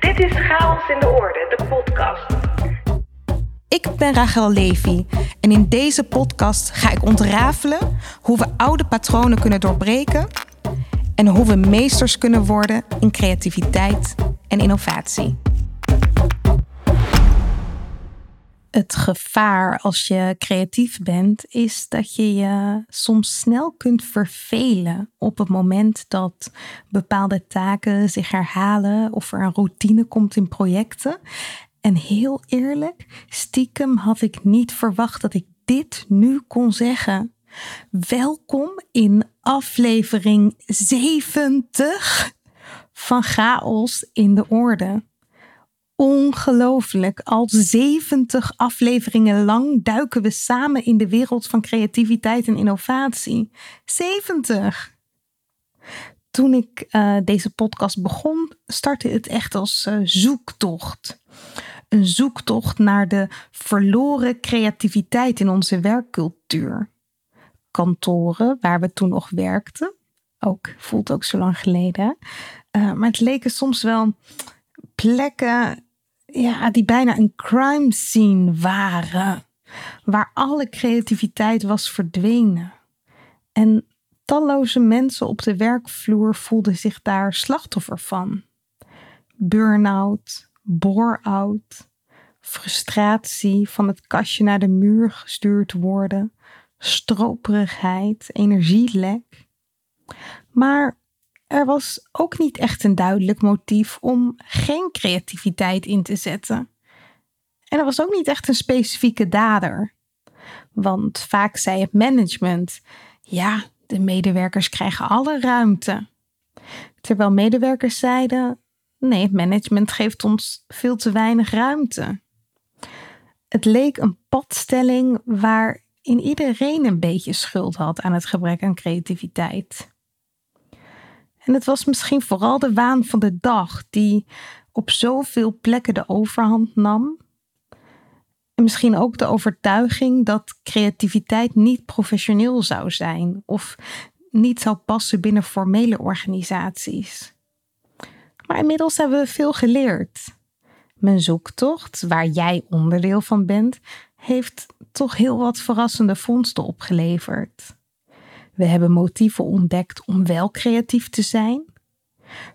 Dit is Chaos in de Orde, de podcast. Ik ben Rachel Levy en in deze podcast ga ik ontrafelen hoe we oude patronen kunnen doorbreken en hoe we meesters kunnen worden in creativiteit en innovatie. Het gevaar als je creatief bent is dat je je soms snel kunt vervelen op het moment dat bepaalde taken zich herhalen of er een routine komt in projecten. En heel eerlijk, stiekem had ik niet verwacht dat ik dit nu kon zeggen. Welkom in aflevering 70 van Chaos in de Orde. Ongelooflijk, al 70 afleveringen lang duiken we samen in de wereld van creativiteit en innovatie. 70! Toen ik uh, deze podcast begon, startte het echt als uh, zoektocht. Een zoektocht naar de verloren creativiteit in onze werkcultuur kantoren waar we toen nog werkten. Ook voelt ook zo lang geleden. Uh, maar het leken soms wel plekken ja, die bijna een crime scene waren. Waar alle creativiteit was verdwenen. En talloze mensen op de werkvloer voelden zich daar slachtoffer van. Burn-out, bore-out, frustratie van het kastje naar de muur gestuurd worden, stroperigheid, energielek. Maar er was ook niet echt een duidelijk motief om geen creativiteit in te zetten. En er was ook niet echt een specifieke dader. Want vaak zei het management: ja, de medewerkers krijgen alle ruimte. Terwijl medewerkers zeiden: nee, het management geeft ons veel te weinig ruimte. Het leek een padstelling waar in iedereen een beetje schuld had aan het gebrek aan creativiteit. En het was misschien vooral de waan van de dag die op zoveel plekken de overhand nam. En misschien ook de overtuiging dat creativiteit niet professioneel zou zijn of niet zou passen binnen formele organisaties. Maar inmiddels hebben we veel geleerd. Mijn zoektocht, waar jij onderdeel van bent, heeft toch heel wat verrassende vondsten opgeleverd. We hebben motieven ontdekt om wel creatief te zijn,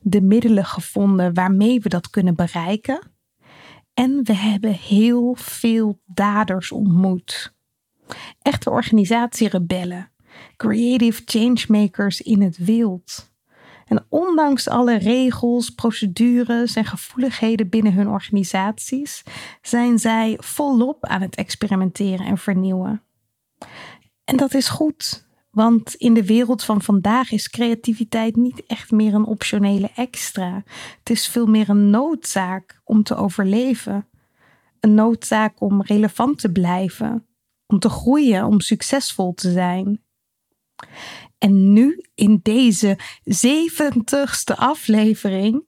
de middelen gevonden waarmee we dat kunnen bereiken. En we hebben heel veel daders ontmoet. Echte organisatierebellen, creative changemakers in het wild. En ondanks alle regels, procedures en gevoeligheden binnen hun organisaties, zijn zij volop aan het experimenteren en vernieuwen. En dat is goed, want in de wereld van vandaag is creativiteit niet echt meer een optionele extra. Het is veel meer een noodzaak om te overleven. Een noodzaak om relevant te blijven, om te groeien, om succesvol te zijn. En nu, in deze zeventigste aflevering,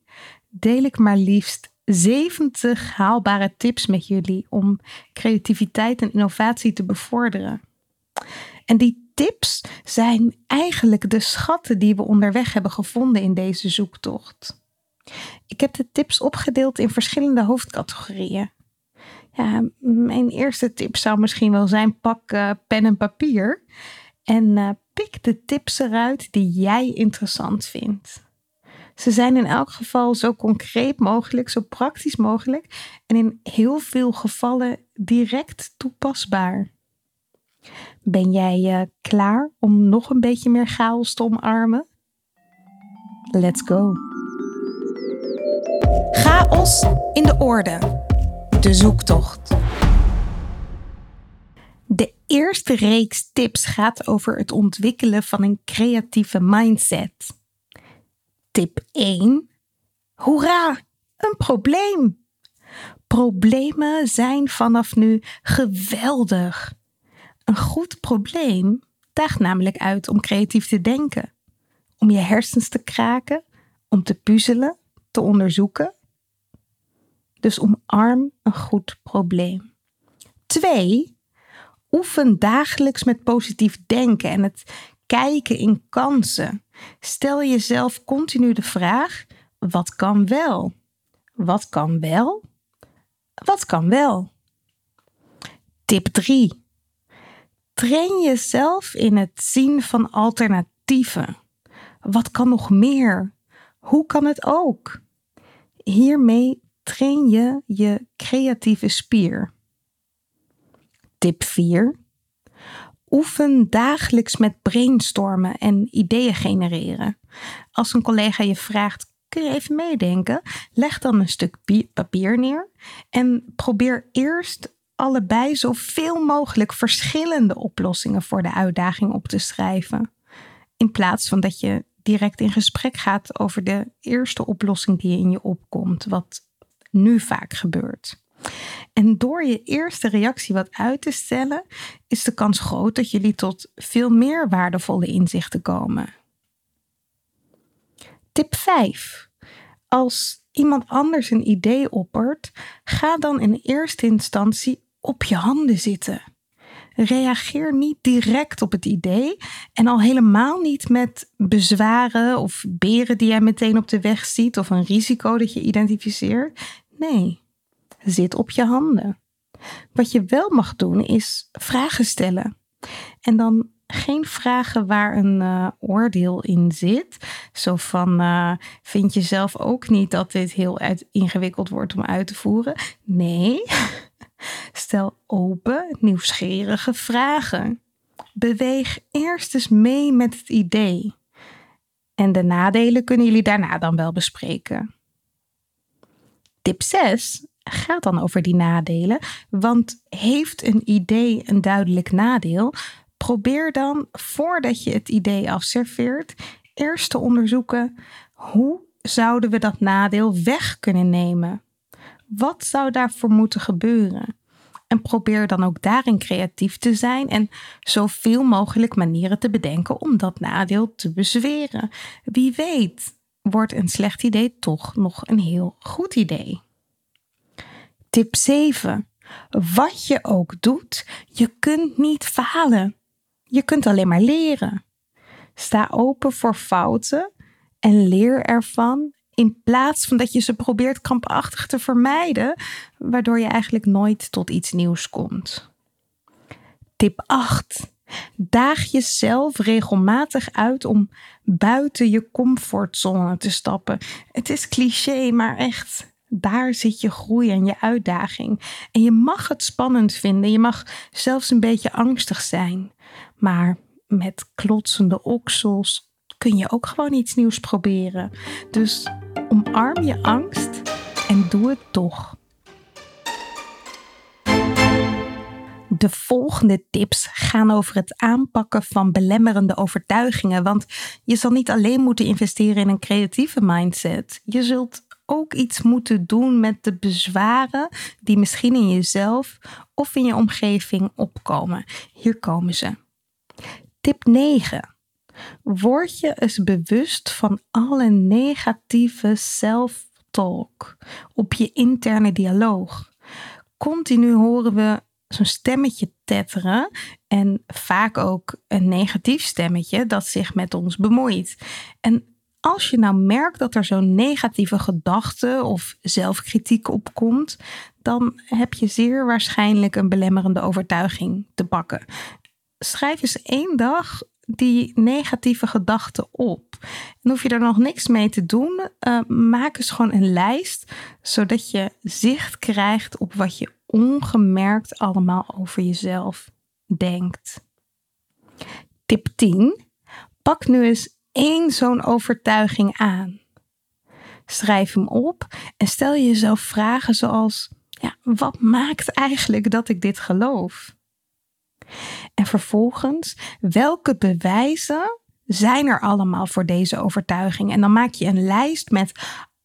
deel ik maar liefst 70 haalbare tips met jullie om creativiteit en innovatie te bevorderen. En die tips zijn eigenlijk de schatten die we onderweg hebben gevonden in deze zoektocht. Ik heb de tips opgedeeld in verschillende hoofdcategorieën. Ja, mijn eerste tip zou misschien wel zijn: pak uh, pen en papier en uh, pik de tips eruit die jij interessant vindt. Ze zijn in elk geval zo concreet mogelijk, zo praktisch mogelijk en in heel veel gevallen direct toepasbaar. Ben jij uh, klaar om nog een beetje meer chaos te omarmen? Let's go. Chaos in de orde. De zoektocht. De eerste reeks tips gaat over het ontwikkelen van een creatieve mindset. Tip 1. Hoera, een probleem. Problemen zijn vanaf nu geweldig. Een goed probleem daagt namelijk uit om creatief te denken, om je hersens te kraken, om te puzzelen, te onderzoeken. Dus omarm een goed probleem. 2 oefen dagelijks met positief denken en het kijken in kansen. Stel jezelf continu de vraag: wat kan wel? wat kan wel? Wat kan wel? Tip 3. Train jezelf in het zien van alternatieven. Wat kan nog meer? Hoe kan het ook? Hiermee train je je creatieve spier. Tip 4. Oefen dagelijks met brainstormen en ideeën genereren. Als een collega je vraagt: kun je even meedenken? Leg dan een stuk papier neer en probeer eerst allebei zoveel mogelijk verschillende oplossingen voor de uitdaging op te schrijven. In plaats van dat je direct in gesprek gaat over de eerste oplossing die in je opkomt, wat nu vaak gebeurt. En door je eerste reactie wat uit te stellen, is de kans groot dat jullie tot veel meer waardevolle inzichten komen. Tip 5. Als iemand anders een idee oppert, ga dan in eerste instantie op je handen zitten. Reageer niet direct op het idee en al helemaal niet met bezwaren of beren die jij meteen op de weg ziet of een risico dat je identificeert. Nee, zit op je handen. Wat je wel mag doen is vragen stellen. En dan geen vragen waar een uh, oordeel in zit. Zo van, uh, vind je zelf ook niet dat dit heel ingewikkeld wordt om uit te voeren? Nee, stel open, nieuwsgierige vragen. Beweeg eerst eens mee met het idee. En de nadelen kunnen jullie daarna dan wel bespreken. Tip 6 gaat dan over die nadelen. Want heeft een idee een duidelijk nadeel? Probeer dan voordat je het idee afserveert, eerst te onderzoeken hoe zouden we dat nadeel weg kunnen nemen? Wat zou daarvoor moeten gebeuren? En probeer dan ook daarin creatief te zijn en zoveel mogelijk manieren te bedenken om dat nadeel te bezweren. Wie weet, wordt een slecht idee toch nog een heel goed idee. Tip 7. Wat je ook doet, je kunt niet falen. Je kunt alleen maar leren. Sta open voor fouten en leer ervan in plaats van dat je ze probeert krampachtig te vermijden, waardoor je eigenlijk nooit tot iets nieuws komt. Tip 8. Daag jezelf regelmatig uit om buiten je comfortzone te stappen. Het is cliché, maar echt, daar zit je groei en je uitdaging. En je mag het spannend vinden, je mag zelfs een beetje angstig zijn. Maar met klotsende oksels kun je ook gewoon iets nieuws proberen. Dus omarm je angst en doe het toch. De volgende tips gaan over het aanpakken van belemmerende overtuigingen. Want je zal niet alleen moeten investeren in een creatieve mindset. Je zult ook iets moeten doen met de bezwaren die misschien in jezelf of in je omgeving opkomen. Hier komen ze. Tip 9. Word je eens bewust van alle negatieve self-talk op je interne dialoog. Continu horen we zo'n stemmetje tetteren en vaak ook een negatief stemmetje dat zich met ons bemoeit. En als je nou merkt dat er zo'n negatieve gedachte of zelfkritiek opkomt, dan heb je zeer waarschijnlijk een belemmerende overtuiging te pakken. Schrijf eens één dag die negatieve gedachten op. En hoef je er nog niks mee te doen, uh, maak eens gewoon een lijst, zodat je zicht krijgt op wat je ongemerkt allemaal over jezelf denkt. Tip 10. Pak nu eens één zo'n overtuiging aan. Schrijf hem op en stel je jezelf vragen zoals: ja, wat maakt eigenlijk dat ik dit geloof? En vervolgens, welke bewijzen zijn er allemaal voor deze overtuiging? En dan maak je een lijst met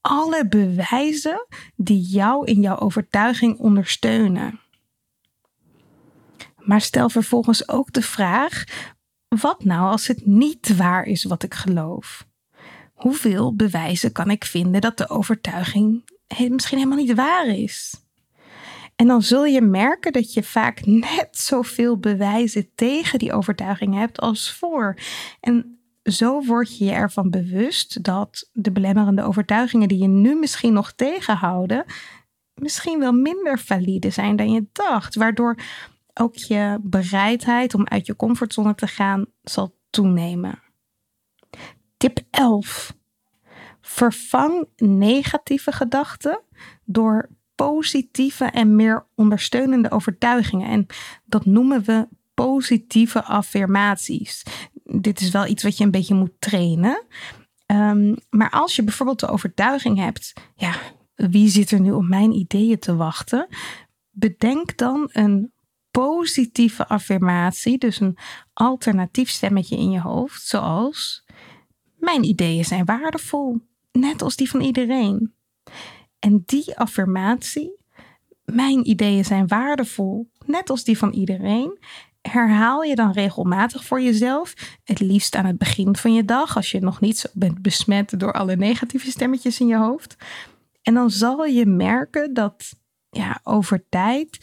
alle bewijzen die jou in jouw overtuiging ondersteunen. Maar stel vervolgens ook de vraag: wat nou als het niet waar is wat ik geloof? Hoeveel bewijzen kan ik vinden dat de overtuiging misschien helemaal niet waar is? En dan zul je merken dat je vaak net zoveel bewijzen tegen die overtuiging hebt als voor. En zo word je je ervan bewust dat de belemmerende overtuigingen die je nu misschien nog tegenhouden, misschien wel minder valide zijn dan je dacht, waardoor ook je bereidheid om uit je comfortzone te gaan zal toenemen. Tip 11. Vervang negatieve gedachten door positieve en meer ondersteunende overtuigingen. En dat noemen we positieve affirmaties. Dit is wel iets wat je een beetje moet trainen. Um, maar als je bijvoorbeeld de overtuiging hebt, ja, wie zit er nu op mijn ideeën te wachten? Bedenk dan een positieve affirmatie, dus een alternatief stemmetje in je hoofd, zoals: Mijn ideeën zijn waardevol, net als die van iedereen. En die affirmatie, mijn ideeën zijn waardevol, net als die van iedereen, herhaal je dan regelmatig voor jezelf. Het liefst aan het begin van je dag, als je nog niet zo bent besmet door alle negatieve stemmetjes in je hoofd. En dan zal je merken dat ja, over tijd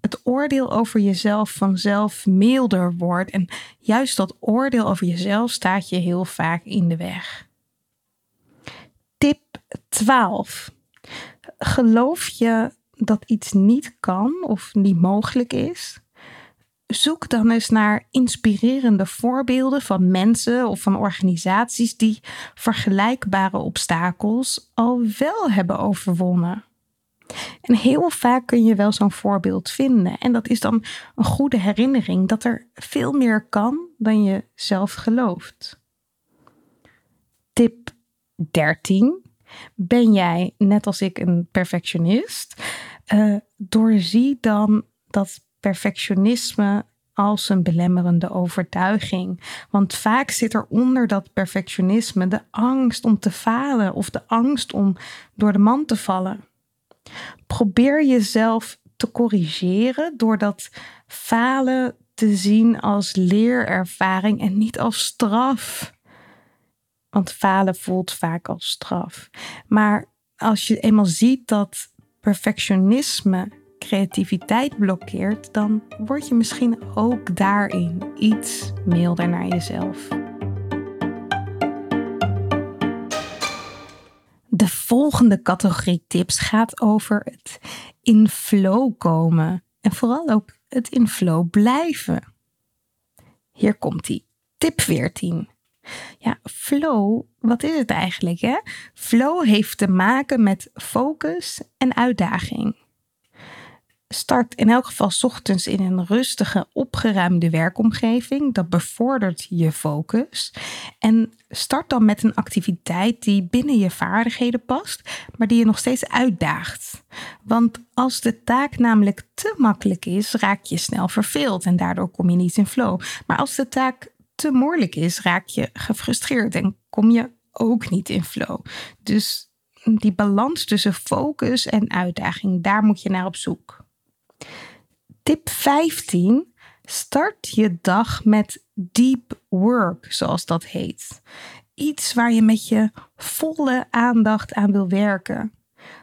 het oordeel over jezelf vanzelf milder wordt. En juist dat oordeel over jezelf staat je heel vaak in de weg. Tip 12. Geloof je dat iets niet kan of niet mogelijk is? Zoek dan eens naar inspirerende voorbeelden van mensen of van organisaties die vergelijkbare obstakels al wel hebben overwonnen. En heel vaak kun je wel zo'n voorbeeld vinden. En dat is dan een goede herinnering dat er veel meer kan dan je zelf gelooft. Tip 13. Ben jij, net als ik, een perfectionist? Uh, doorzie dan dat perfectionisme als een belemmerende overtuiging. Want vaak zit er onder dat perfectionisme de angst om te falen of de angst om door de man te vallen. Probeer jezelf te corrigeren door dat falen te zien als leerervaring en niet als straf. Want falen voelt vaak als straf. Maar als je eenmaal ziet dat perfectionisme creativiteit blokkeert, dan word je misschien ook daarin iets milder naar jezelf. De volgende categorie tips gaat over het in flow komen en vooral ook het in flow blijven. Hier komt ie. Tip 14. Ja, flow, wat is het eigenlijk? Hè? Flow heeft te maken met focus en uitdaging. Start in elk geval ochtends in een rustige, opgeruimde werkomgeving. Dat bevordert je focus. En start dan met een activiteit die binnen je vaardigheden past, maar die je nog steeds uitdaagt. Want als de taak namelijk te makkelijk is, raak je snel verveeld en daardoor kom je niet in flow. Maar als de taak te moeilijk is, raak je gefrustreerd en kom je ook niet in flow. Dus die balans tussen focus en uitdaging, daar moet je naar op zoek. Tip 15. Start je dag met deep work, zoals dat heet. Iets waar je met je volle aandacht aan wil werken.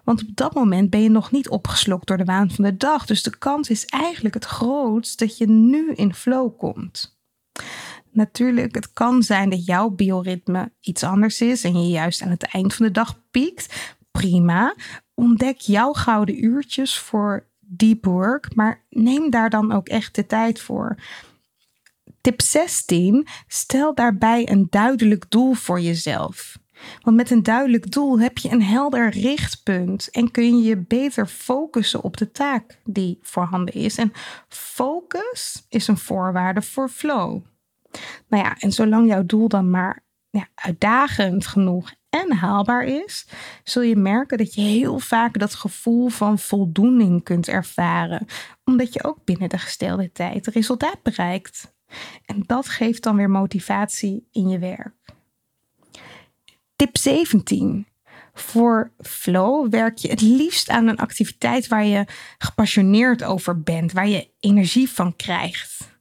Want op dat moment ben je nog niet opgeslokt door de waan van de dag. Dus de kans is eigenlijk het grootst dat je nu in flow komt. Natuurlijk, het kan zijn dat jouw bioritme iets anders is en je juist aan het eind van de dag piekt. Prima. Ontdek jouw gouden uurtjes voor deep work, maar neem daar dan ook echt de tijd voor. Tip 16. Stel daarbij een duidelijk doel voor jezelf. Want met een duidelijk doel heb je een helder richtpunt en kun je je beter focussen op de taak die voorhanden is. En focus is een voorwaarde voor flow. Nou ja, en zolang jouw doel dan maar ja, uitdagend genoeg en haalbaar is, zul je merken dat je heel vaak dat gevoel van voldoening kunt ervaren, omdat je ook binnen de gestelde tijd resultaat bereikt. En dat geeft dan weer motivatie in je werk. Tip 17. Voor flow werk je het liefst aan een activiteit waar je gepassioneerd over bent, waar je energie van krijgt.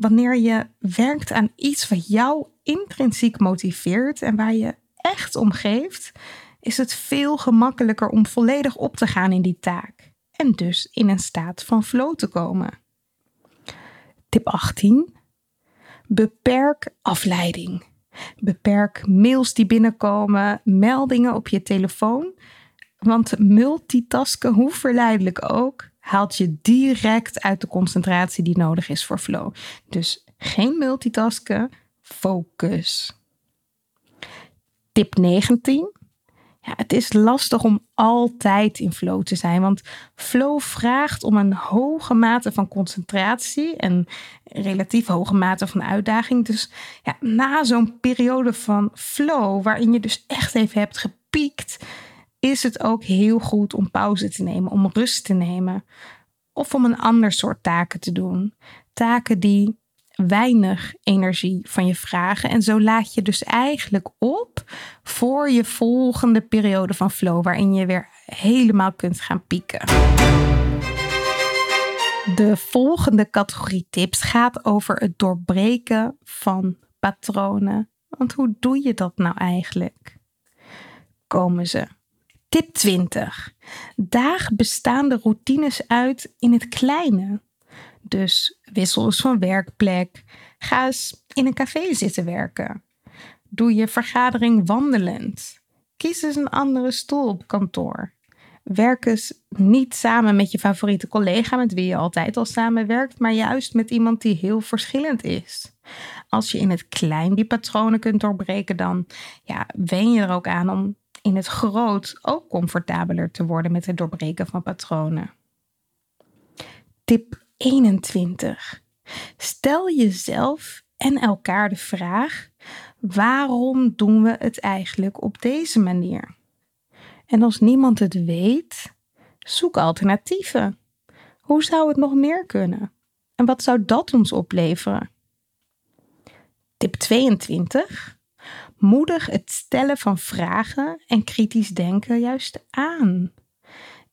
Wanneer je werkt aan iets wat jou intrinsiek motiveert en waar je echt om geeft, is het veel gemakkelijker om volledig op te gaan in die taak en dus in een staat van flow te komen. Tip 18. Beperk afleiding. Beperk mails die binnenkomen, meldingen op je telefoon. Want multitasken, hoe verleidelijk ook, haalt je direct uit de concentratie die nodig is voor flow. Dus geen multitasken, focus. Tip 19. Ja, het is lastig om altijd in flow te zijn, want flow vraagt om een hoge mate van concentratie en relatief hoge mate van uitdaging. Dus ja, na zo'n periode van flow, waarin je dus echt even hebt gepiekt, is het ook heel goed om pauze te nemen, om rust te nemen of om een ander soort taken te doen. Taken die weinig energie van je vragen. En zo laat je dus eigenlijk op voor je volgende periode van flow, waarin je weer helemaal kunt gaan pieken. De volgende categorie tips gaat over het doorbreken van patronen. Want hoe doe je dat nou eigenlijk? Komen ze. Tip 20. Daag bestaande routines uit in het kleine. Dus wissel eens van werkplek. Ga eens in een café zitten werken. Doe je vergadering wandelend. Kies eens een andere stoel op kantoor. Werk eens niet samen met je favoriete collega met wie je altijd al samenwerkt, maar juist met iemand die heel verschillend is. Als je in het klein die patronen kunt doorbreken, dan ja, wen je er ook aan om in het groot ook comfortabeler te worden met het doorbreken van patronen. Tip 21. Stel jezelf en elkaar de vraag: waarom doen we het eigenlijk op deze manier? En als niemand het weet, zoek alternatieven. Hoe zou het nog meer kunnen? En wat zou dat ons opleveren? Tip 22. Moedig het stellen van vragen en kritisch denken juist aan.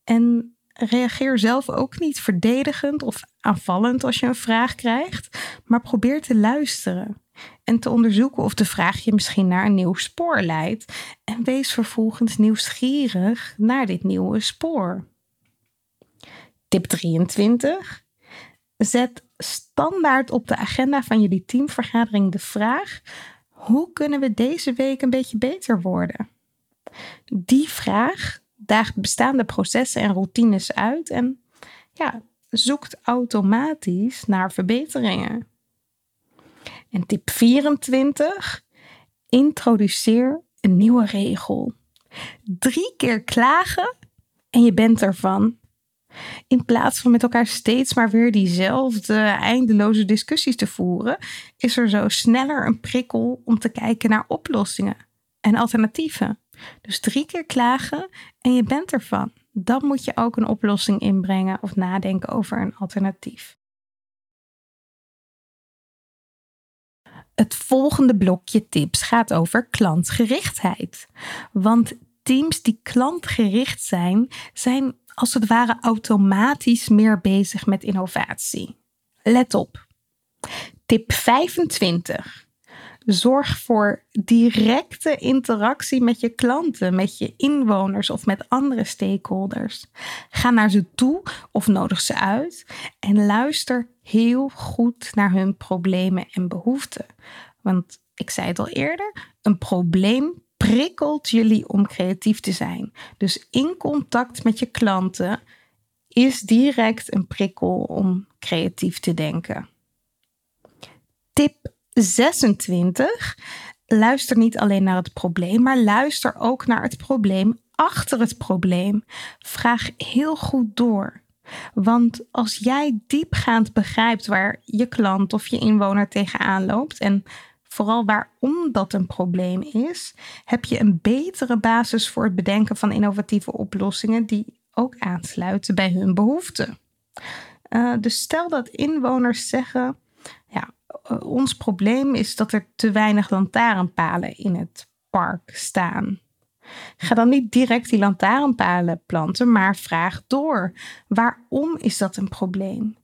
En reageer zelf ook niet verdedigend of aanvallend als je een vraag krijgt, maar probeer te luisteren en te onderzoeken of de vraag je misschien naar een nieuw spoor leidt en wees vervolgens nieuwsgierig naar dit nieuwe spoor. Tip 23. Zet standaard op de agenda van jullie teamvergadering de vraag: hoe kunnen we deze week een beetje beter worden? Die vraag daagt bestaande processen en routines uit en ja, zoekt automatisch naar verbeteringen. En tip 24: introduceer een nieuwe regel. Drie keer klagen en je bent ervan. In plaats van met elkaar steeds maar weer diezelfde eindeloze discussies te voeren, is er zo sneller een prikkel om te kijken naar oplossingen en alternatieven. Dus drie keer klagen en je bent ervan. Dan moet je ook een oplossing inbrengen of nadenken over een alternatief. Het volgende blokje tips gaat over klantgerichtheid. Want teams die klantgericht zijn, zijn als het ware automatisch meer bezig met innovatie. Let op. Tip 25. Zorg voor directe interactie met je klanten, met je inwoners of met andere stakeholders. Ga naar ze toe of nodig ze uit en luister heel goed naar hun problemen en behoeften. Want ik zei het al eerder, een probleem prikkelt jullie om creatief te zijn. Dus in contact met je klanten is direct een prikkel om creatief te denken. Tip 26. Luister niet alleen naar het probleem, maar luister ook naar het probleem achter het probleem. Vraag heel goed door. Want als jij diepgaand begrijpt waar je klant of je inwoner tegenaan loopt en vooral waarom dat een probleem is, heb je een betere basis voor het bedenken van innovatieve oplossingen die ook aansluiten bij hun behoeften. Uh, dus stel dat inwoners zeggen: ja, uh, ons probleem is dat er te weinig lantaarnpalen in het park staan. Ga dan niet direct die lantaarnpalen planten, maar vraag door. Waarom is dat een probleem?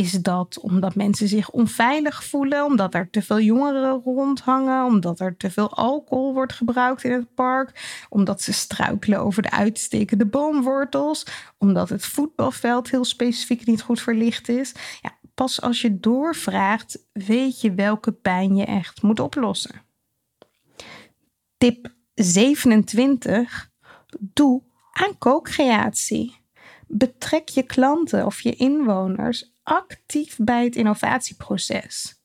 Is dat omdat mensen zich onveilig voelen, omdat er te veel jongeren rondhangen, omdat er te veel alcohol wordt gebruikt in het park, omdat ze struikelen over de uitstekende boomwortels, omdat het voetbalveld heel specifiek niet goed verlicht is? Ja, pas als je doorvraagt, weet je welke pijn je echt moet oplossen. Tip 27. Doe aan co-creatie. Betrek je klanten of je inwoners actief bij het innovatieproces.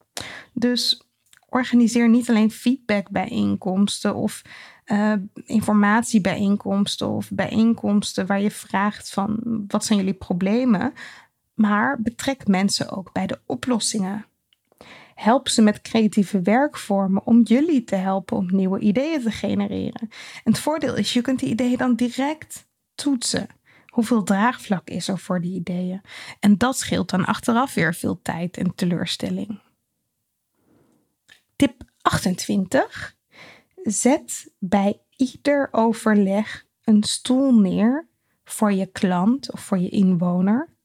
Dus organiseer niet alleen feedbackbijeenkomsten of uh, informatiebijeenkomsten of bijeenkomsten waar je vraagt van wat zijn jullie problemen, maar betrek mensen ook bij de oplossingen. Help ze met creatieve werkvormen om jullie te helpen om nieuwe ideeën te genereren. En het voordeel is, je kunt die ideeën dan direct toetsen. Hoeveel draagvlak is er voor die ideeën? En dat scheelt dan achteraf weer veel tijd en teleurstelling. Tip 28. Zet bij ieder overleg een stoel neer voor je klant of voor je inwoner.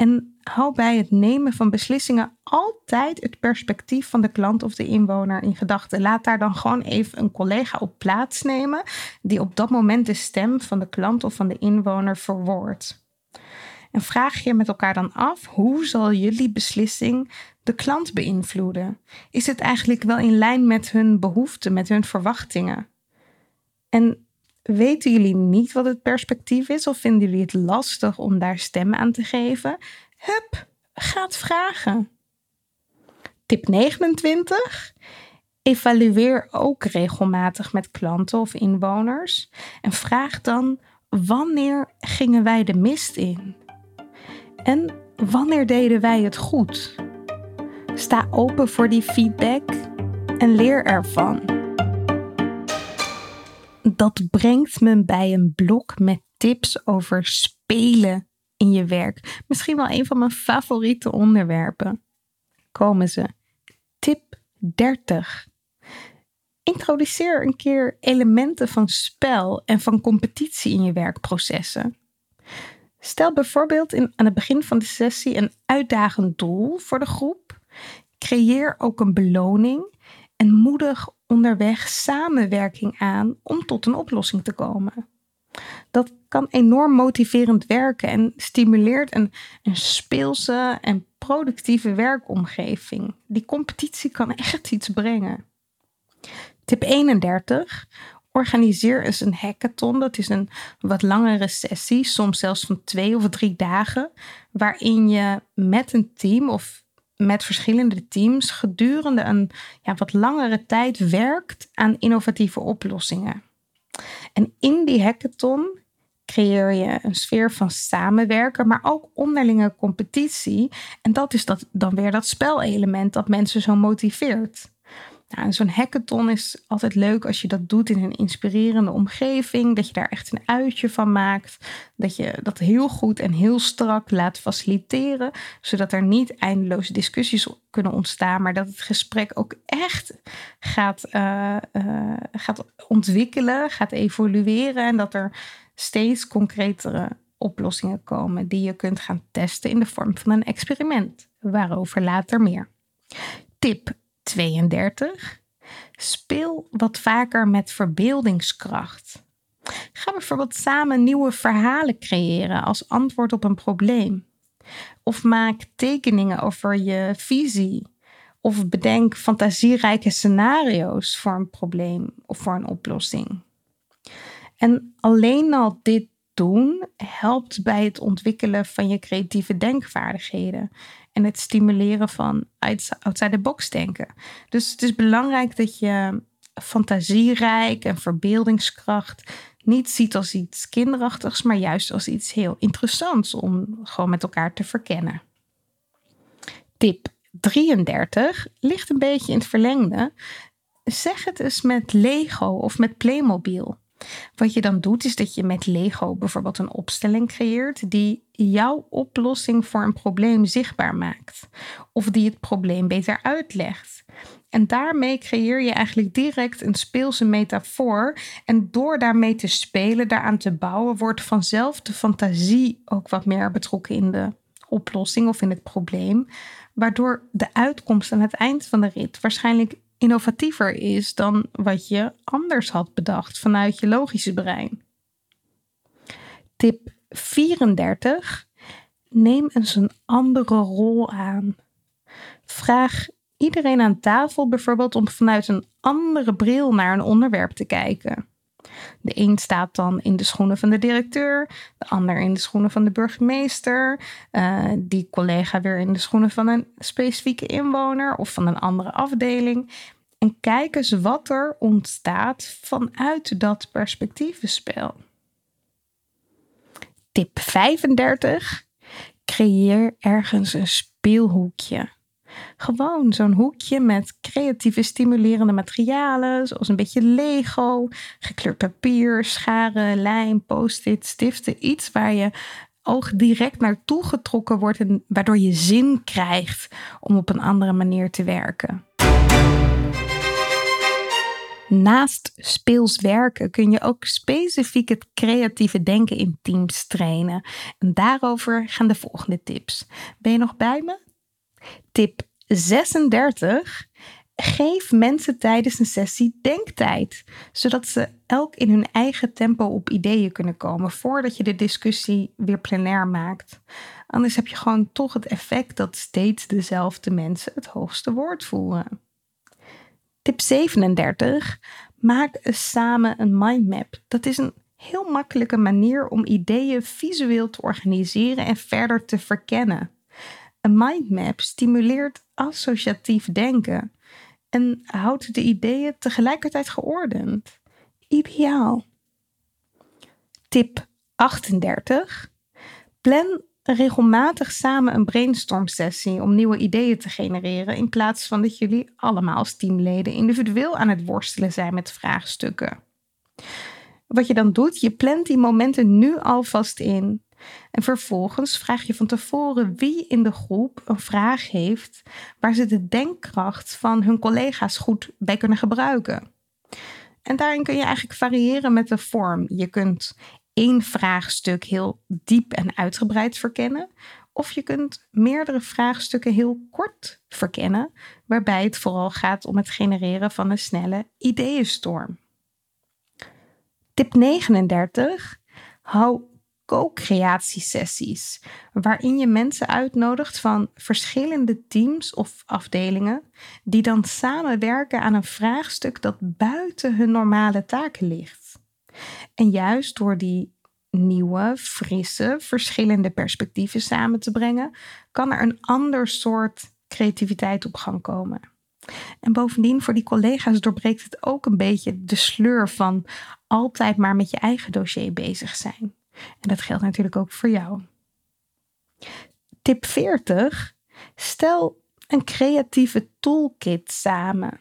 En hou bij het nemen van beslissingen altijd het perspectief van de klant of de inwoner in gedachten. Laat daar dan gewoon even een collega op plaatsnemen die op dat moment de stem van de klant of van de inwoner verwoordt. En vraag je met elkaar dan af hoe zal jullie beslissing de klant beïnvloeden? Is het eigenlijk wel in lijn met hun behoeften, met hun verwachtingen? En weten jullie niet wat het perspectief is of vinden jullie het lastig om daar stem aan te geven? Hup, gaat vragen. Tip 29. Evalueer ook regelmatig met klanten of inwoners en vraag dan wanneer gingen wij de mist in? En wanneer deden wij het goed? Sta open voor die feedback en leer ervan. Dat brengt me bij een blok met tips over spelen in je werk. Misschien wel een van mijn favoriete onderwerpen. Komen ze. Tip 30. Introduceer een keer elementen van spel en van competitie in je werkprocessen. Stel bijvoorbeeld in, aan het begin van de sessie een uitdagend doel voor de groep. Creëer ook een beloning en moedig onderweg samenwerking aan om tot een oplossing te komen. Dat kan enorm motiverend werken en stimuleert een, een speelse en productieve werkomgeving. Die competitie kan echt iets brengen. Tip 31. Organiseer eens een hackathon. Dat is een wat langere sessie, soms zelfs van twee of drie dagen, waarin je met een team of met verschillende teams gedurende een ja, wat langere tijd werkt aan innovatieve oplossingen. En in die hackathon creëer je een sfeer van samenwerken, maar ook onderlinge competitie. En dat is dat, dan weer dat spelelement dat mensen zo motiveert. Nou, zo'n hackathon is altijd leuk als je dat doet in een inspirerende omgeving. Dat je daar echt een uitje van maakt. Dat je dat heel goed en heel strak laat faciliteren. Zodat er niet eindeloze discussies kunnen ontstaan. Maar dat het gesprek ook echt gaat, uh, uh, gaat ontwikkelen, gaat evolueren. En dat er steeds concretere oplossingen komen die je kunt gaan testen in de vorm van een experiment. Waarover later meer. Tip 32. Speel wat vaker met verbeeldingskracht. Ga bijvoorbeeld samen nieuwe verhalen creëren als antwoord op een probleem. Of maak tekeningen over je visie. Of bedenk fantasierijke scenario's voor een probleem of voor een oplossing. En alleen al dit doen helpt bij het ontwikkelen van je creatieve denkvaardigheden en het stimuleren van outside the box denken. Dus het is belangrijk dat je fantasierijk en verbeeldingskracht niet ziet als iets kinderachtigs, maar juist als iets heel interessants om gewoon met elkaar te verkennen. Tip 33 ligt een beetje in het verlengde. Zeg het eens met Lego of met Playmobil. Wat je dan doet, is dat je met Lego bijvoorbeeld een opstelling creëert die jouw oplossing voor een probleem zichtbaar maakt. Of die het probleem beter uitlegt. En daarmee creëer je eigenlijk direct een speelse metafoor. En door daarmee te spelen, daaraan te bouwen, wordt vanzelf de fantasie ook wat meer betrokken in de oplossing of in het probleem. Waardoor de uitkomst aan het eind van de rit waarschijnlijk innovatiever is dan wat je anders had bedacht vanuit je logische brein. Tip 34. Neem eens een andere rol aan. Vraag iedereen aan tafel bijvoorbeeld om vanuit een andere bril naar een onderwerp te kijken. De een staat dan in de schoenen van de directeur, de ander in de schoenen van de burgemeester, uh, die collega weer in de schoenen van een specifieke inwoner of van een andere afdeling. En kijk eens wat er ontstaat vanuit dat perspectievenspel. Tip 35. Creëer ergens een speelhoekje. Gewoon zo'n hoekje met creatieve stimulerende materialen, zoals een beetje Lego, gekleurd papier, scharen, lijm, post-it, stiften. Iets waar je oog direct naartoe getrokken wordt en waardoor je zin krijgt om op een andere manier te werken. Naast speels werken kun je ook specifiek het creatieve denken in teams trainen. En daarover gaan de volgende tips. Ben je nog bij me? Tip 36. Geef mensen tijdens een sessie denktijd, zodat ze elk in hun eigen tempo op ideeën kunnen komen voordat je de discussie weer plenair maakt. Anders heb je gewoon toch het effect dat steeds dezelfde mensen het hoogste woord voeren. Tip 37. Maak samen een mindmap. Dat is een heel makkelijke manier om ideeën visueel te organiseren en verder te verkennen. Een mindmap stimuleert associatief denken en houdt de ideeën tegelijkertijd geordend. Ideaal. Tip 38. Plan regelmatig samen een brainstorm sessie om nieuwe ideeën te genereren in plaats van dat jullie allemaal als teamleden individueel aan het worstelen zijn met vraagstukken. Wat je dan doet, je plant die momenten nu alvast in. En vervolgens vraag je van tevoren wie in de groep een vraag heeft waar ze de denkkracht van hun collega's goed bij kunnen gebruiken. En daarin kun je eigenlijk variëren met de vorm. Je kunt één vraagstuk heel diep en uitgebreid verkennen. Of je kunt meerdere vraagstukken heel kort verkennen, waarbij het vooral gaat om het genereren van een snelle ideeënstorm. Tip 39. Hou co-creatiesessies, waarin je mensen uitnodigt van verschillende teams of afdelingen, die dan samenwerken aan een vraagstuk dat buiten hun normale taken ligt. En juist door die nieuwe, frisse, verschillende perspectieven samen te brengen, kan er een ander soort creativiteit op gang komen. En bovendien, voor die collega's doorbreekt het ook een beetje de sleur van altijd maar met je eigen dossier bezig zijn. En dat geldt natuurlijk ook voor jou. Tip 40. Stel een creatieve toolkit samen.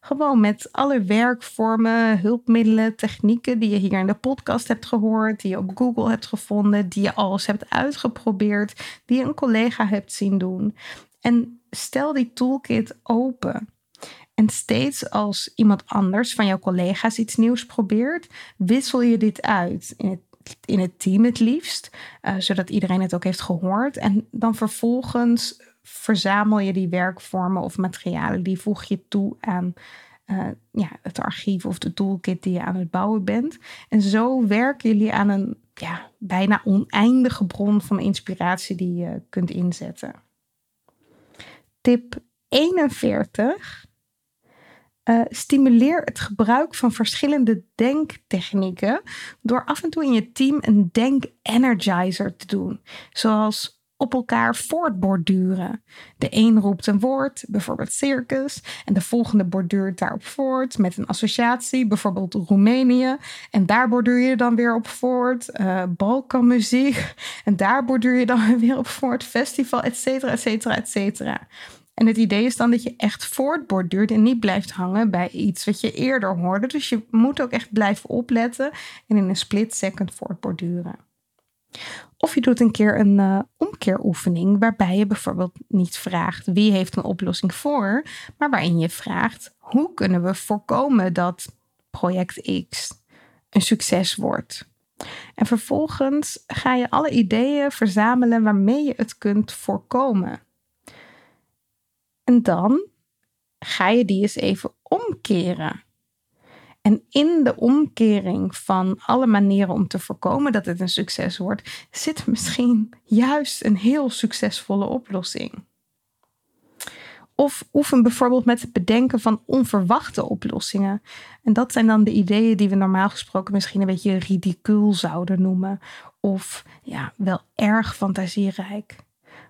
Gewoon met alle werkvormen, hulpmiddelen, technieken die je hier in de podcast hebt gehoord, die je op Google hebt gevonden, die je alles hebt uitgeprobeerd, die je een collega hebt zien doen. En stel die toolkit open. En steeds als iemand anders van jouw collega's iets nieuws probeert, wissel je dit uit in het, in het team het liefst, uh, zodat iedereen het ook heeft gehoord. En dan vervolgens verzamel je die werkvormen of materialen, die voeg je toe aan uh, ja, het archief of de toolkit die je aan het bouwen bent. En zo werken jullie aan een ja, bijna oneindige bron van inspiratie die je kunt inzetten. Tip 41. Eh, stimuleer het gebruik van verschillende denktechnieken door af en toe in je team een denk-energizer te doen. Zoals op elkaar voortborduren. De een roept een woord, bijvoorbeeld circus, en de volgende borduurt daarop voort met een associatie, bijvoorbeeld Roemenië. En daar borduur je dan weer op voort, uh, Balkanmuziek, en daar borduur je dan weer op voort, festival, et cetera, et cetera, et cetera. En het idee is dan dat je echt voortborduurt en niet blijft hangen bij iets wat je eerder hoorde. Dus je moet ook echt blijven opletten en in een split second voortborduren. Of je doet een keer een uh, omkeeroefening waarbij je bijvoorbeeld niet vraagt wie heeft een oplossing voor, maar waarin je vraagt hoe kunnen we voorkomen dat project X een succes wordt. En vervolgens ga je alle ideeën verzamelen waarmee je het kunt voorkomen. En dan ga je die eens even omkeren. En in de omkering van alle manieren om te voorkomen dat het een succes wordt, zit misschien juist een heel succesvolle oplossing. Of oefen bijvoorbeeld met het bedenken van onverwachte oplossingen. En dat zijn dan de ideeën die we normaal gesproken misschien een beetje ridicuul zouden noemen. Of ja, wel erg fantasierijk.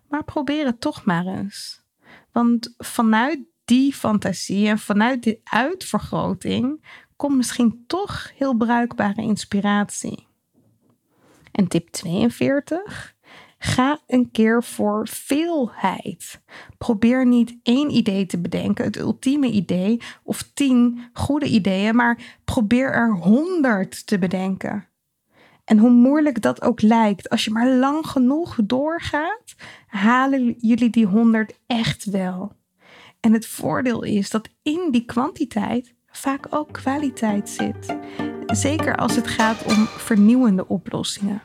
Maar probeer het toch maar eens. Want vanuit die fantasie en vanuit die uitvergroting komt misschien toch heel bruikbare inspiratie. En tip 42. Ga een keer voor veelheid. Probeer niet één idee te bedenken, het ultieme idee, of tien goede ideeën, maar probeer er honderd te bedenken. En hoe moeilijk dat ook lijkt, als je maar lang genoeg doorgaat, halen jullie die honderd echt wel. En het voordeel is dat in die kwantiteit vaak ook kwaliteit zit. Zeker als het gaat om vernieuwende oplossingen.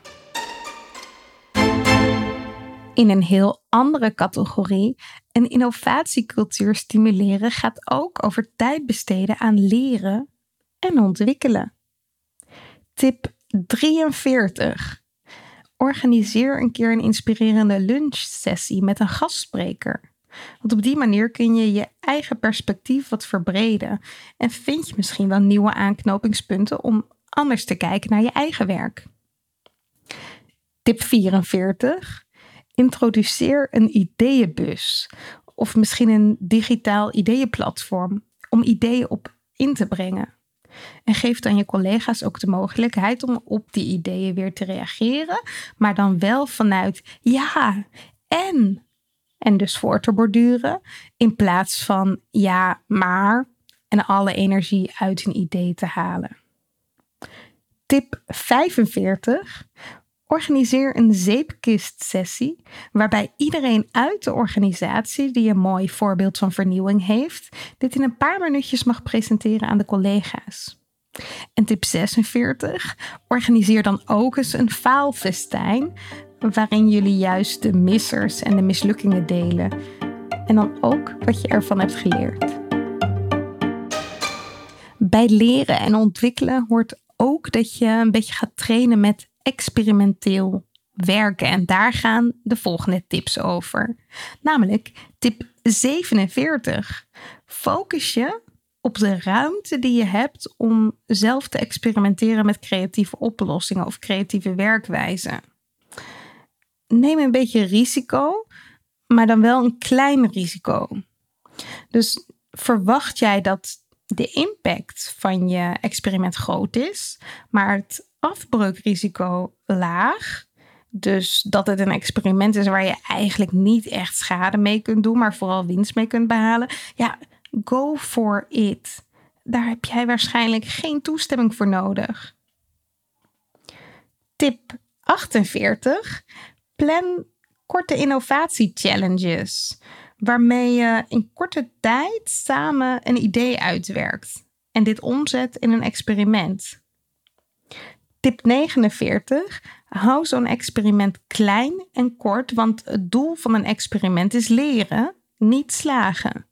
In een heel andere categorie, een innovatiecultuur stimuleren gaat ook over tijd besteden aan leren en ontwikkelen. Tip 43. Organiseer een keer een inspirerende lunchsessie met een gastspreker. Want op die manier kun je je eigen perspectief wat verbreden en vind je misschien wel nieuwe aanknopingspunten om anders te kijken naar je eigen werk. Tip 44. Introduceer een ideeënbus of misschien een digitaal ideeënplatform om ideeën op in te brengen. En geef dan je collega's ook de mogelijkheid om op die ideeën weer te reageren, maar dan wel vanuit ja en en dus voor te borduren, in plaats van ja, maar en alle energie uit een idee te halen. Tip 45. Organiseer een zeepkist-sessie waarbij iedereen uit de organisatie die een mooi voorbeeld van vernieuwing heeft, dit in een paar minuutjes mag presenteren aan de collega's. En tip 46. Organiseer dan ook eens een faalfestijn waarin jullie juist de missers en de mislukkingen delen. En dan ook wat je ervan hebt geleerd. Bij leren en ontwikkelen hoort ook dat je een beetje gaat trainen met experimenteel werken. En daar gaan de volgende tips over. Namelijk tip 47. Focus je op de ruimte die je hebt om zelf te experimenteren met creatieve oplossingen of creatieve werkwijzen neem een beetje risico, maar dan wel een klein risico. Dus verwacht jij dat de impact van je experiment groot is, maar het afbreukrisico laag. Dus dat het een experiment is waar je eigenlijk niet echt schade mee kunt doen, maar vooral winst mee kunt behalen. Ja, go for it. Daar heb jij waarschijnlijk geen toestemming voor nodig. Tip 48 plan korte innovatie-challenges, waarmee je in korte tijd samen een idee uitwerkt en dit omzet in een experiment. Tip 49. Hou zo'n experiment klein en kort, want het doel van een experiment is leren, niet slagen.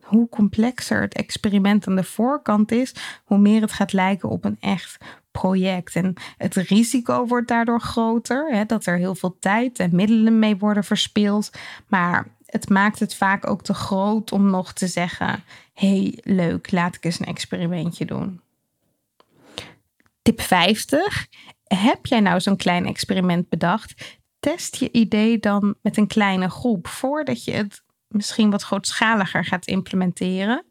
Hoe complexer het experiment aan de voorkant is, hoe meer het gaat lijken op een echt project. En het risico wordt daardoor groter, hè, dat er heel veel tijd en middelen mee worden verspild. Maar het maakt het vaak ook te groot om nog te zeggen: hey, leuk, laat ik eens een experimentje doen. Tip 50. Heb jij nou zo'n klein experiment bedacht? Test je idee dan met een kleine groep voordat je het misschien wat grootschaliger gaat implementeren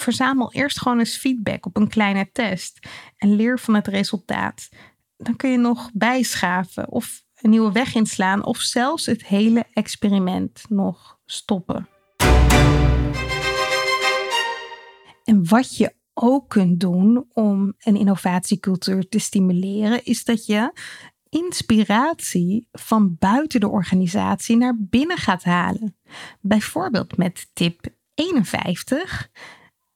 verzamel eerst gewoon eens feedback op een kleine test en leer van het resultaat. Dan kun je nog bijschaven of een nieuwe weg inslaan of zelfs het hele experiment nog stoppen. En wat je ook kunt doen om een innovatiecultuur te stimuleren, is dat je inspiratie van buiten de organisatie naar binnen gaat halen. Bijvoorbeeld met tip 51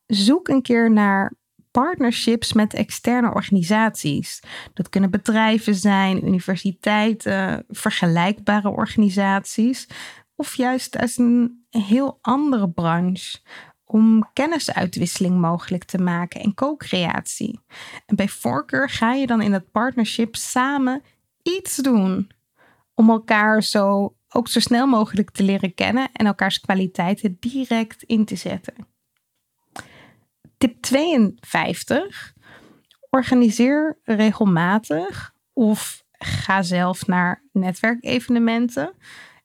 zoek een keer naar partnerships met externe organisaties. Dat kunnen bedrijven zijn, universiteiten, vergelijkbare organisaties of juist uit een heel andere branche om kennisuitwisseling mogelijk te maken en co-creatie. En bij voorkeur ga je dan in dat partnership samen iets doen om elkaar zo ook zo snel mogelijk te leren kennen en elkaars kwaliteiten direct in te zetten. Tip 52. Organiseer regelmatig of ga zelf naar netwerkevenementen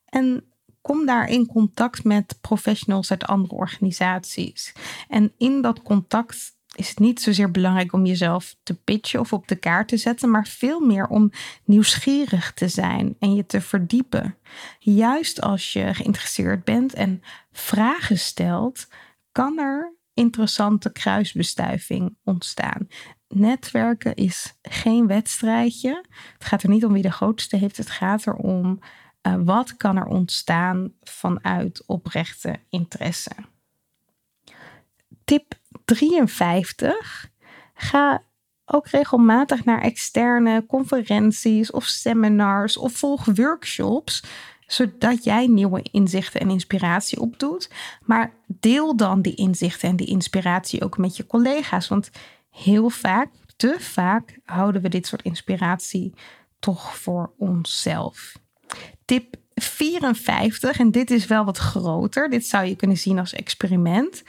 en kom daar in contact met professionals uit andere organisaties. En in dat contact is het niet zozeer belangrijk om jezelf te pitchen of op de kaart te zetten, maar veel meer om nieuwsgierig te zijn en je te verdiepen. Juist als je geïnteresseerd bent en vragen stelt, kan er interessante kruisbestuiving ontstaan. Netwerken is geen wedstrijdje. Het gaat er niet om wie de grootste heeft. Het gaat erom uh, wat kan er ontstaan vanuit oprechte interesse. Tip 53. Ga ook regelmatig naar externe conferenties of seminars of volg workshops zodat jij nieuwe inzichten en inspiratie opdoet. Maar deel dan die inzichten en die inspiratie ook met je collega's. Want heel vaak, te vaak, houden we dit soort inspiratie toch voor onszelf. Tip 54, en dit is wel wat groter, dit zou je kunnen zien als experiment.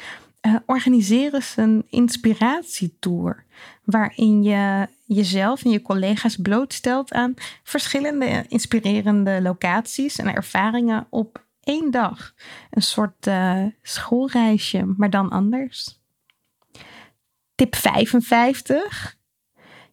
Uh, organiseer eens een inspiratietour. Waarin je jezelf en je collega's blootstelt aan verschillende inspirerende locaties en ervaringen op één dag. Een soort uh, schoolreisje, maar dan anders. Tip 55.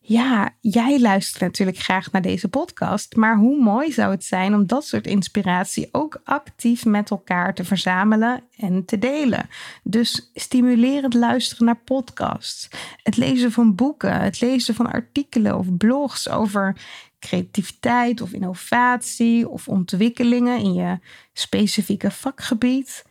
Ja, jij luistert natuurlijk graag naar deze podcast, maar hoe mooi zou het zijn om dat soort inspiratie ook actief met elkaar te verzamelen en te delen. Dus stimuleer het luisteren naar podcasts, het lezen van boeken, het lezen van artikelen of blogs over creativiteit of innovatie of ontwikkelingen in je specifieke vakgebied.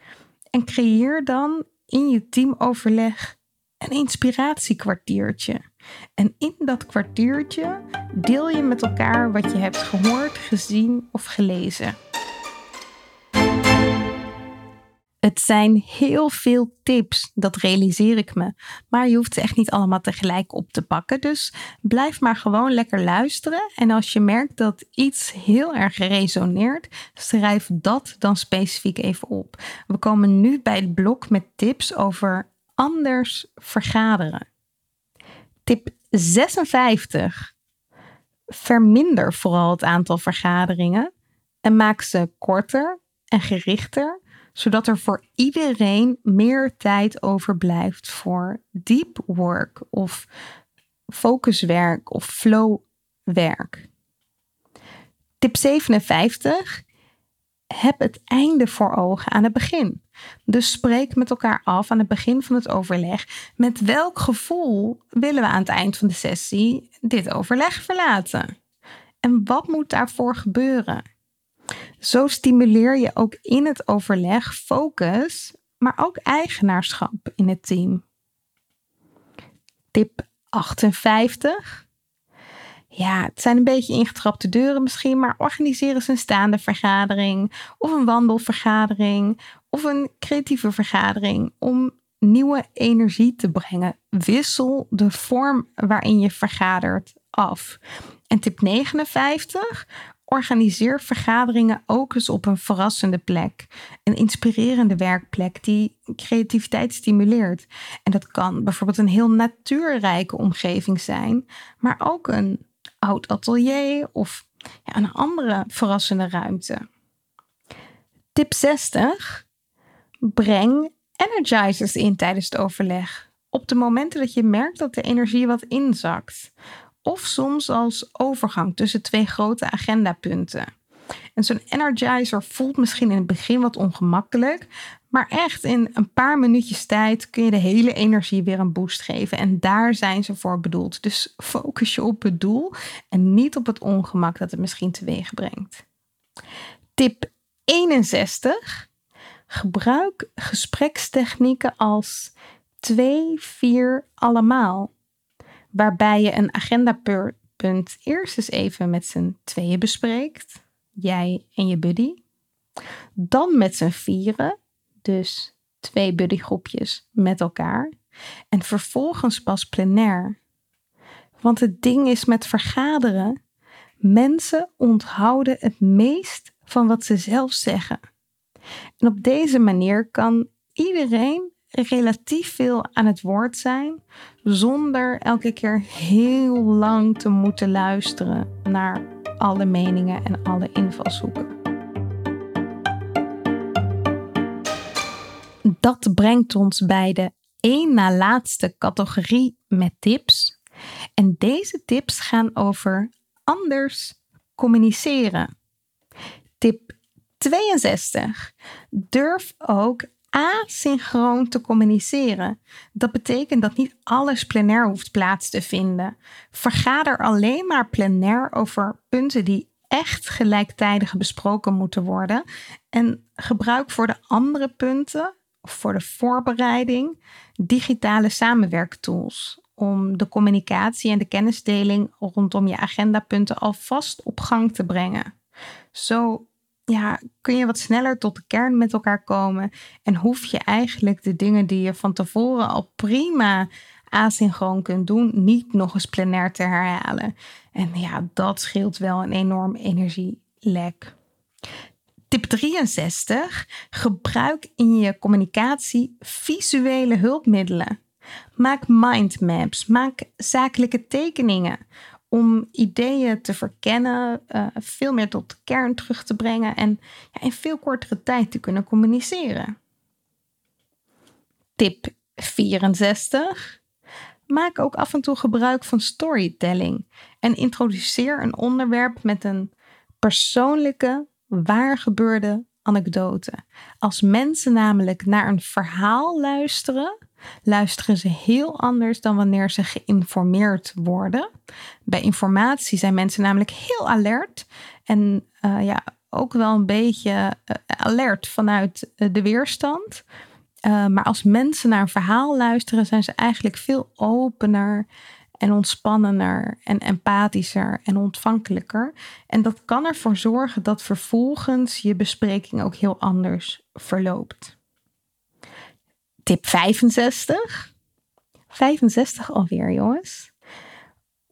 En creëer dan in je teamoverleg een inspiratiekwartiertje. En in dat kwartiertje deel je met elkaar wat je hebt gehoord, gezien of gelezen. Het zijn heel veel tips, dat realiseer ik me. Maar je hoeft ze echt niet allemaal tegelijk op te pakken. Dus blijf maar gewoon lekker luisteren. En als je merkt dat iets heel erg resoneert, schrijf dat dan specifiek even op. We komen nu bij het blok met tips over anders vergaderen. Tip 56. Verminder vooral het aantal vergaderingen en maak ze korter en gerichter, zodat er voor iedereen meer tijd overblijft voor deep work of focuswerk of flowwerk. Tip 57 heb het einde voor ogen aan het begin. Dus spreek met elkaar af aan het begin van het overleg. Met welk gevoel willen we aan het eind van de sessie dit overleg verlaten? En wat moet daarvoor gebeuren? Zo stimuleer je ook in het overleg focus, maar ook eigenaarschap in het team. Tip 58 ja, het zijn een beetje ingetrapte deuren misschien, maar organiseer eens een staande vergadering of een wandelvergadering of een creatieve vergadering om nieuwe energie te brengen. Wissel de vorm waarin je vergadert af. En tip 59. Organiseer vergaderingen ook eens op een verrassende plek. Een inspirerende werkplek die creativiteit stimuleert. En dat kan bijvoorbeeld een heel natuurrijke omgeving zijn, maar ook een oud atelier of ja, een andere verrassende ruimte. Tip 60. Breng energizers in tijdens het overleg. Op de momenten dat je merkt dat de energie wat inzakt. Of soms als overgang tussen twee grote agendapunten. En zo'n energizer voelt misschien in het begin wat ongemakkelijk, maar echt in een paar minuutjes tijd kun je de hele energie weer een boost geven. En daar zijn ze voor bedoeld. Dus focus je op het doel en niet op het ongemak dat het misschien teweeg brengt. Tip 61. Gebruik gesprekstechnieken als 2, 4, allemaal. Waarbij je een agendapunt eerst eens even met z'n tweeën bespreekt. Jij en je buddy. Dan met z'n vieren dus twee buddygroepjes met elkaar. En vervolgens pas plenair. Want het ding is met vergaderen. Mensen onthouden het meest van wat ze zelf zeggen. En op deze manier kan iedereen relatief veel aan het woord zijn, zonder elke keer heel lang te moeten luisteren naar alle meningen en alle invalshoeken. Dat brengt ons bij de één na laatste categorie met tips. En deze tips gaan over anders communiceren. Tip 62. Durf ook asynchroon te communiceren. Dat betekent dat niet alles plenair hoeft plaats te vinden. Vergader alleen maar plenair over punten die echt gelijktijdig besproken moeten worden. En gebruik voor de andere punten, of voor de voorbereiding, digitale samenwerktools. Om de communicatie en de kennisdeling rondom je agendapunten alvast op gang te brengen. Zo ja, kun je wat sneller tot de kern met elkaar komen. En hoef je eigenlijk de dingen die je van tevoren al prima asynchroon kunt doen, niet nog eens plenair te herhalen. En ja, dat scheelt wel een enorm energielek. Tip 63. Gebruik in je communicatie visuele hulpmiddelen. Maak mindmaps, maak zakelijke tekeningen om ideeën te verkennen, uh, veel meer tot de kern terug te brengen en ja, in veel kortere tijd te kunnen communiceren. Tip 64. Maak ook af en toe gebruik van storytelling en introduceer een onderwerp met een persoonlijke, waar gebeurde anekdote. Als mensen namelijk naar een verhaal luisteren, luisteren ze heel anders dan wanneer ze geïnformeerd worden. Bij informatie zijn mensen namelijk heel alert en uh, ja, ook wel een beetje uh, alert vanuit uh, de weerstand. maar als mensen naar een verhaal luisteren, zijn ze eigenlijk veel opener en ontspannender en empathischer en ontvankelijker. En dat kan ervoor zorgen dat vervolgens je bespreking ook heel anders verloopt. Tip 65. 65 alweer, jongens.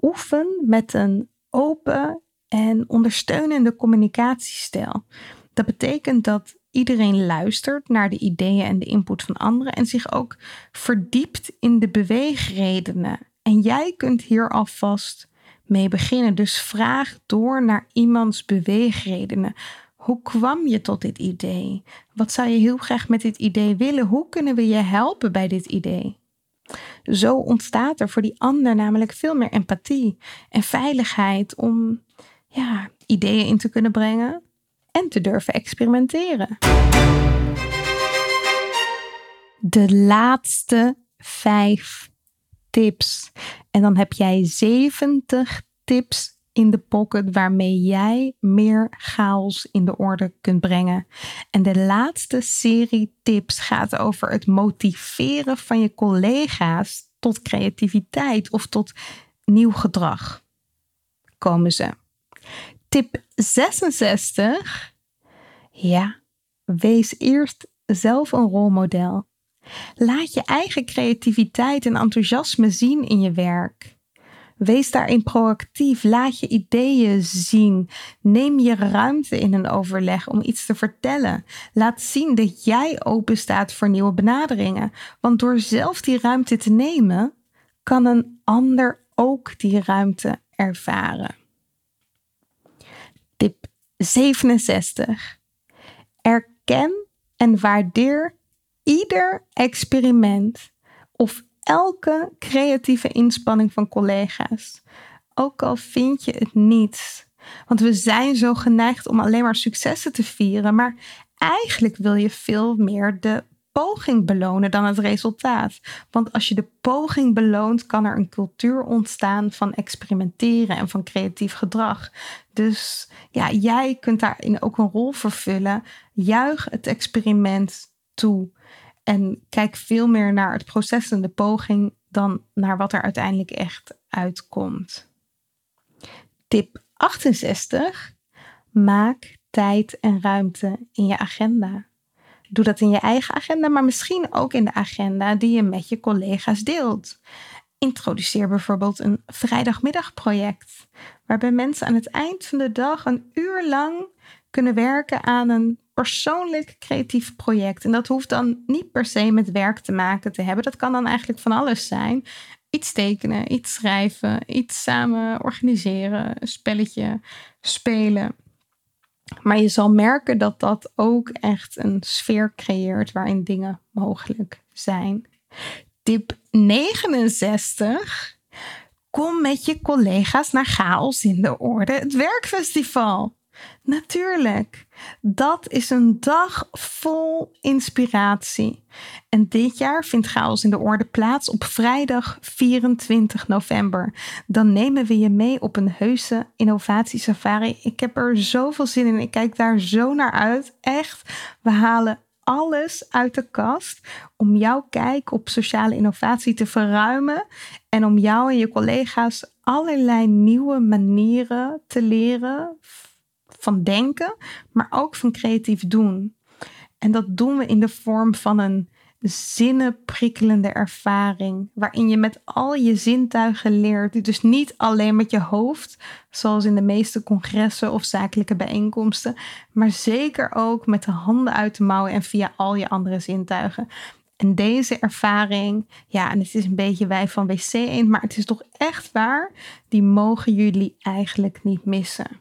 Oefen met een open en ondersteunende communicatiestijl. Dat betekent dat iedereen luistert naar de ideeën en de input van anderen en zich ook verdiept in de beweegredenen. En jij kunt hier alvast mee beginnen. Dus vraag door naar iemands beweegredenen. Hoe kwam je tot dit idee? Wat zou je heel graag met dit idee willen? Hoe kunnen we je helpen bij dit idee? Zo ontstaat er voor die ander namelijk veel meer empathie en veiligheid om ja, ideeën in te kunnen brengen en te durven experimenteren. De laatste vijf tips. En dan heb jij 70 tips in de pocket waarmee jij meer chaos in de orde kunt brengen. En de laatste serie tips gaat over het motiveren van je collega's tot creativiteit of tot nieuw gedrag. Komen ze. Tip 66. Ja, wees eerst zelf een rolmodel. Laat je eigen creativiteit en enthousiasme zien in je werk. Wees daarin proactief. Laat je ideeën zien. Neem je ruimte in een overleg om iets te vertellen. Laat zien dat jij open staat voor nieuwe benaderingen. Want door zelf die ruimte te nemen, kan een ander ook die ruimte ervaren. Tip 67. Erken en waardeer ieder experiment of elke creatieve inspanning van collega's. Ook al vind je het niet. Want we zijn zo geneigd om alleen maar successen te vieren, maar eigenlijk wil je veel meer de poging belonen dan het resultaat. Want als je de poging beloont, kan er een cultuur ontstaan van experimenteren en van creatief gedrag. Dus ja, jij kunt daarin ook een rol vervullen. Juich het experiment toe. En kijk veel meer naar het proces en de poging dan naar wat er uiteindelijk echt uitkomt. Tip 68. Maak tijd en ruimte in je agenda. Doe dat in je eigen agenda, maar misschien ook in de agenda die je met je collega's deelt. Introduceer bijvoorbeeld een vrijdagmiddagproject, waarbij mensen aan het eind van de dag een uur lang kunnen werken aan een persoonlijk creatief project. En dat hoeft dan niet per se met werk te maken te hebben. Dat kan dan eigenlijk van alles zijn. Iets tekenen, iets schrijven, iets samen organiseren, een spelletje spelen. Maar je zal merken dat dat ook echt een sfeer creëert waarin dingen mogelijk zijn. Tip 69. Kom met je collega's naar Chaos in de Orde, het werkfestival. Natuurlijk, dat is een dag vol inspiratie. En dit jaar vindt Chaos in de Orde plaats op vrijdag 24 november. Dan nemen we je mee op een heuse innovatiesafari. Ik heb er zoveel zin in. Ik kijk daar zo naar uit. Echt, we halen alles uit de kast om jouw kijk op sociale innovatie te verruimen en om jou en je collega's allerlei nieuwe manieren te leren van denken, maar ook van creatief doen. En dat doen we in de vorm van een zinnenprikkelende ervaring, waarin je met al je zintuigen leert, dus niet alleen met je hoofd, zoals in de meeste congressen of zakelijke bijeenkomsten, maar zeker ook met de handen uit de mouwen en via al je andere zintuigen. En deze ervaring, ja, en het is een beetje wij van WC Eend, maar het is toch echt waar, die mogen jullie eigenlijk niet missen.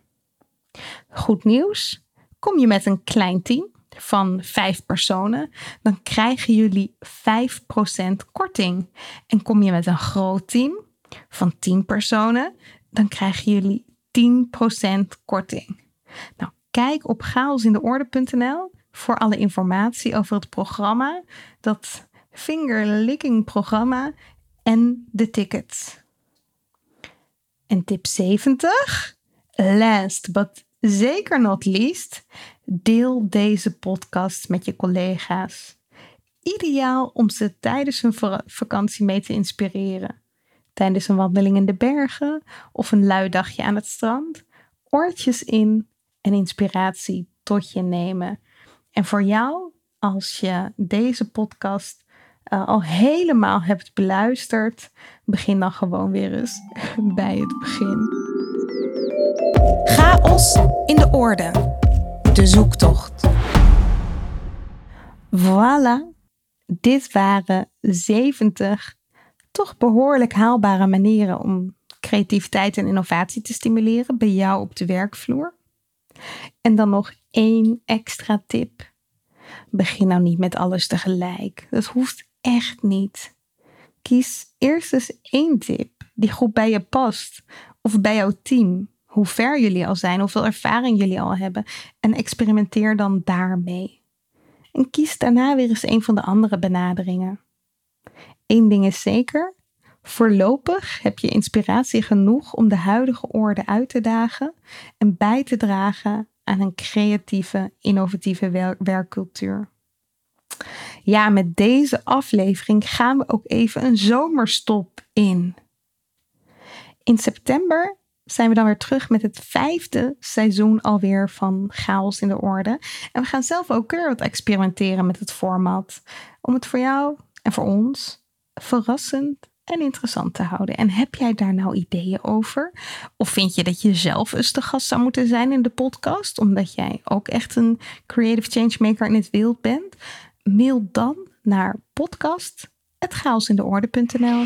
Goed nieuws, kom je met een klein team, van vijf personen, dan krijgen jullie 5% korting. En kom je met een groot team van 10 personen, dan krijgen jullie 10% korting. Nou, kijk op chaosindeorde.nl voor alle informatie over het programma, dat fingerlicking programma en de tickets. En tip 70, last but zeker not least, deel deze podcast met je collega's. Ideaal om ze tijdens hun vakantie mee te inspireren. Tijdens een wandeling in de bergen of een lui dagje aan het strand. Oortjes in en inspiratie tot je nemen. En voor jou, als je deze podcast uh, al helemaal hebt beluisterd, begin dan gewoon weer eens bij het begin. Chaos in de orde. De zoektocht. Voilà, dit waren 70 toch behoorlijk haalbare manieren om creativiteit en innovatie te stimuleren bij jou op de werkvloer. En dan nog één extra tip. Begin nou niet met alles tegelijk. Dat hoeft echt niet. Kies eerst eens één tip die goed bij je past of bij jouw team hoe ver jullie al zijn, hoeveel ervaring jullie al hebben. En experimenteer dan daarmee. En kies daarna weer eens een van de andere benaderingen. Eén ding is zeker. Voorlopig heb je inspiratie genoeg om de huidige orde uit te dagen en bij te dragen aan een creatieve, innovatieve werkcultuur. Ja, met deze aflevering gaan we ook even een zomerstop in. In september zijn we dan weer terug met het vijfde seizoen alweer van Chaos in de Orde. En we gaan zelf ook weer wat experimenteren met het format. Om het voor jou en voor ons verrassend en interessant te houden. En heb jij daar nou ideeën over? Of vind je dat je zelf eens de gast zou moeten zijn in de podcast? Omdat jij ook echt een creative changemaker in het wild bent? Mail dan naar podcast.chaosindeorde.nl